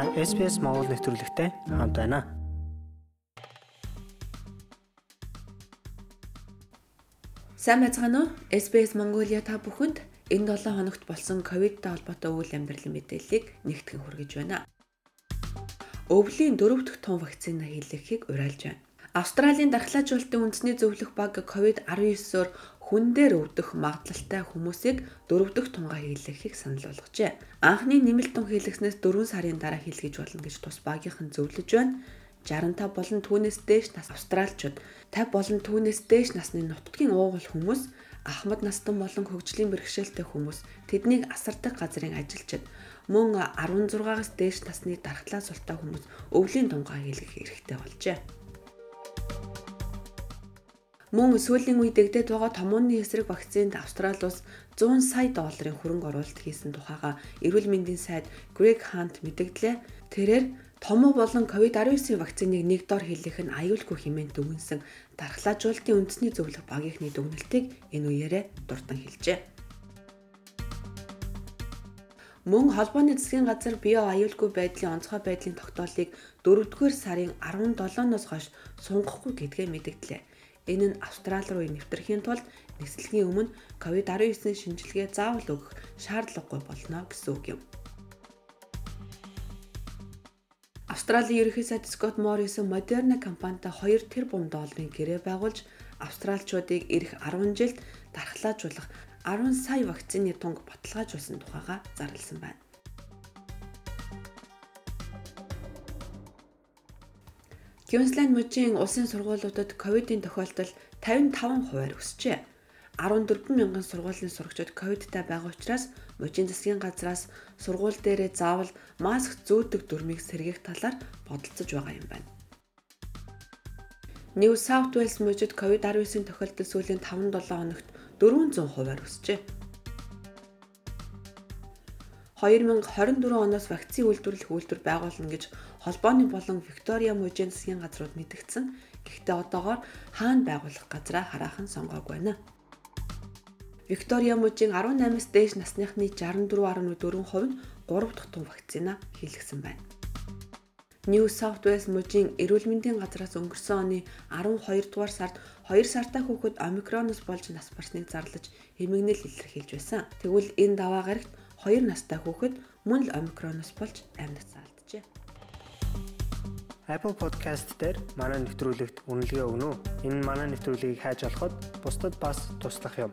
Та SPS Монгол нэвтрүүлэгтэй хамт байна. Сайн байцгаана уу? SBS Mongolia та бүхэнд энэ 7 хоногт болсон ковидтай холбоотой үйл амьдралын мэдээллийг нэгтгэн хүргэж байна. Өвлийн дөрөв дэх тун вакцина хийлгэхийг уриалж байна. Австралийн дархлаажуулалтын үндэсний зөвлөх баг COVID-19-оор хүн дээр өвдөх магадлалтай хүмүүсийг дөрөв дэх тунгаа хийлгэхийг санал болгожээ. Анхны нэмэлт тун хийлгэснээс 4 сарын дараа хийлгэж болно гэж тус багийнхан зөвлөж байна. 65 болон түүнээс дээш нас австралчууд 50 болон түүнээс дээш насны нутгийн уугуул хүмүүс ахмад настан болон хөгжлийн бэрхшээлтэй хүмүүс тэднийг асардаг газрын ажилчид мөн 16-аас дээш насны дархлаа султай хүмүүс өвлийн тунгаа хийлгэх эрхтэй болжээ. Мөн сүүлийн үед дэгдээд байгаа томооны эсрэг вакцинд Австрали улс 100 сая долларын хөрөнгө оруулалт хийсэн тухайга эрүүл мэндийн сайд Greg Hunt мэдгдлээ. Тэрээр Томоо болон COVID-19 вакциныг нэг дор хийлгэх нь аюулгүй хэмээн дүгнсэн дархлаажуулалтын үндэсний зөвлөх багийнхны дүгнэлтийг энэ үеэрээ дурдан хэлжээ. Мөн холбооны засгийн газар био аюулгүй байдлын онцгой байдлын тогтоолыг 4-р сарын 17-ноос хойш сунгахгүй гэдгээ мэдгдлээ. Энэ нь Австрали руу нэвтрэхийн тулд нислэгийн өмнө COVID-19 шинжилгээ заавал өгөх шаардлагагүй болно гэсэн үг юм. Австралийн ерөнхий сайд Скот Моррисон Moderna компанитай 2 тэрбум долларын гэрээ байгуулж австралчуудыг эх 10 жилд дархлаажуулах 10 сая вакцины тунг баталгаажуулсан тухайга зарласан байна. Квинсленд мужийн улсын сургуулиудад ковидын тохиолдол 55 хувиар өсжээ. 14 мянган сургуулийн сурагчид ковидтай байгаа учраас мужийн засгийн газраас сургууль дээрээ заавал маск зүүдэг дүрмийг сэргээх талаар бодолцож байгаа юм байна. New South Wales мужид COVID-19 тохиолдол сүүлийн 5-7 хоногт 400 хувиар өсжээ. 2024 оноос вакцины үйлдвэрлэх үйлдвэр байгуулна гэж холбооны болон Виктория мужийн засгийн газрууд мэдгдсэн. Гэхдээ одоогоор хаана байгуулах газраа хараахан сонгоогүй байна. Виктория мужийн 18-аас дээш насныхны 64.4% нь 3 дахь тун вакцина хийлгэсэн байна. New South Wales мужийн эрүүл мэндийн газраас өнгөрсөн оны 12 дугаар сард 2 сартай хүүхэд омикроноос болж нас барсныг зарлаж эмгэнэл илэрхийлж байсан. Тэгвэл энэ даваа гарагт 2 настай хүүхэд мөн л омикроноос болж амьд залджээ. Apple Podcast дээр манай нэвтрүүлэгт үнэлгээ өгнө үү? Энэ манай нэвтрүүлгийг хайж олоход бусдад бас туслах юм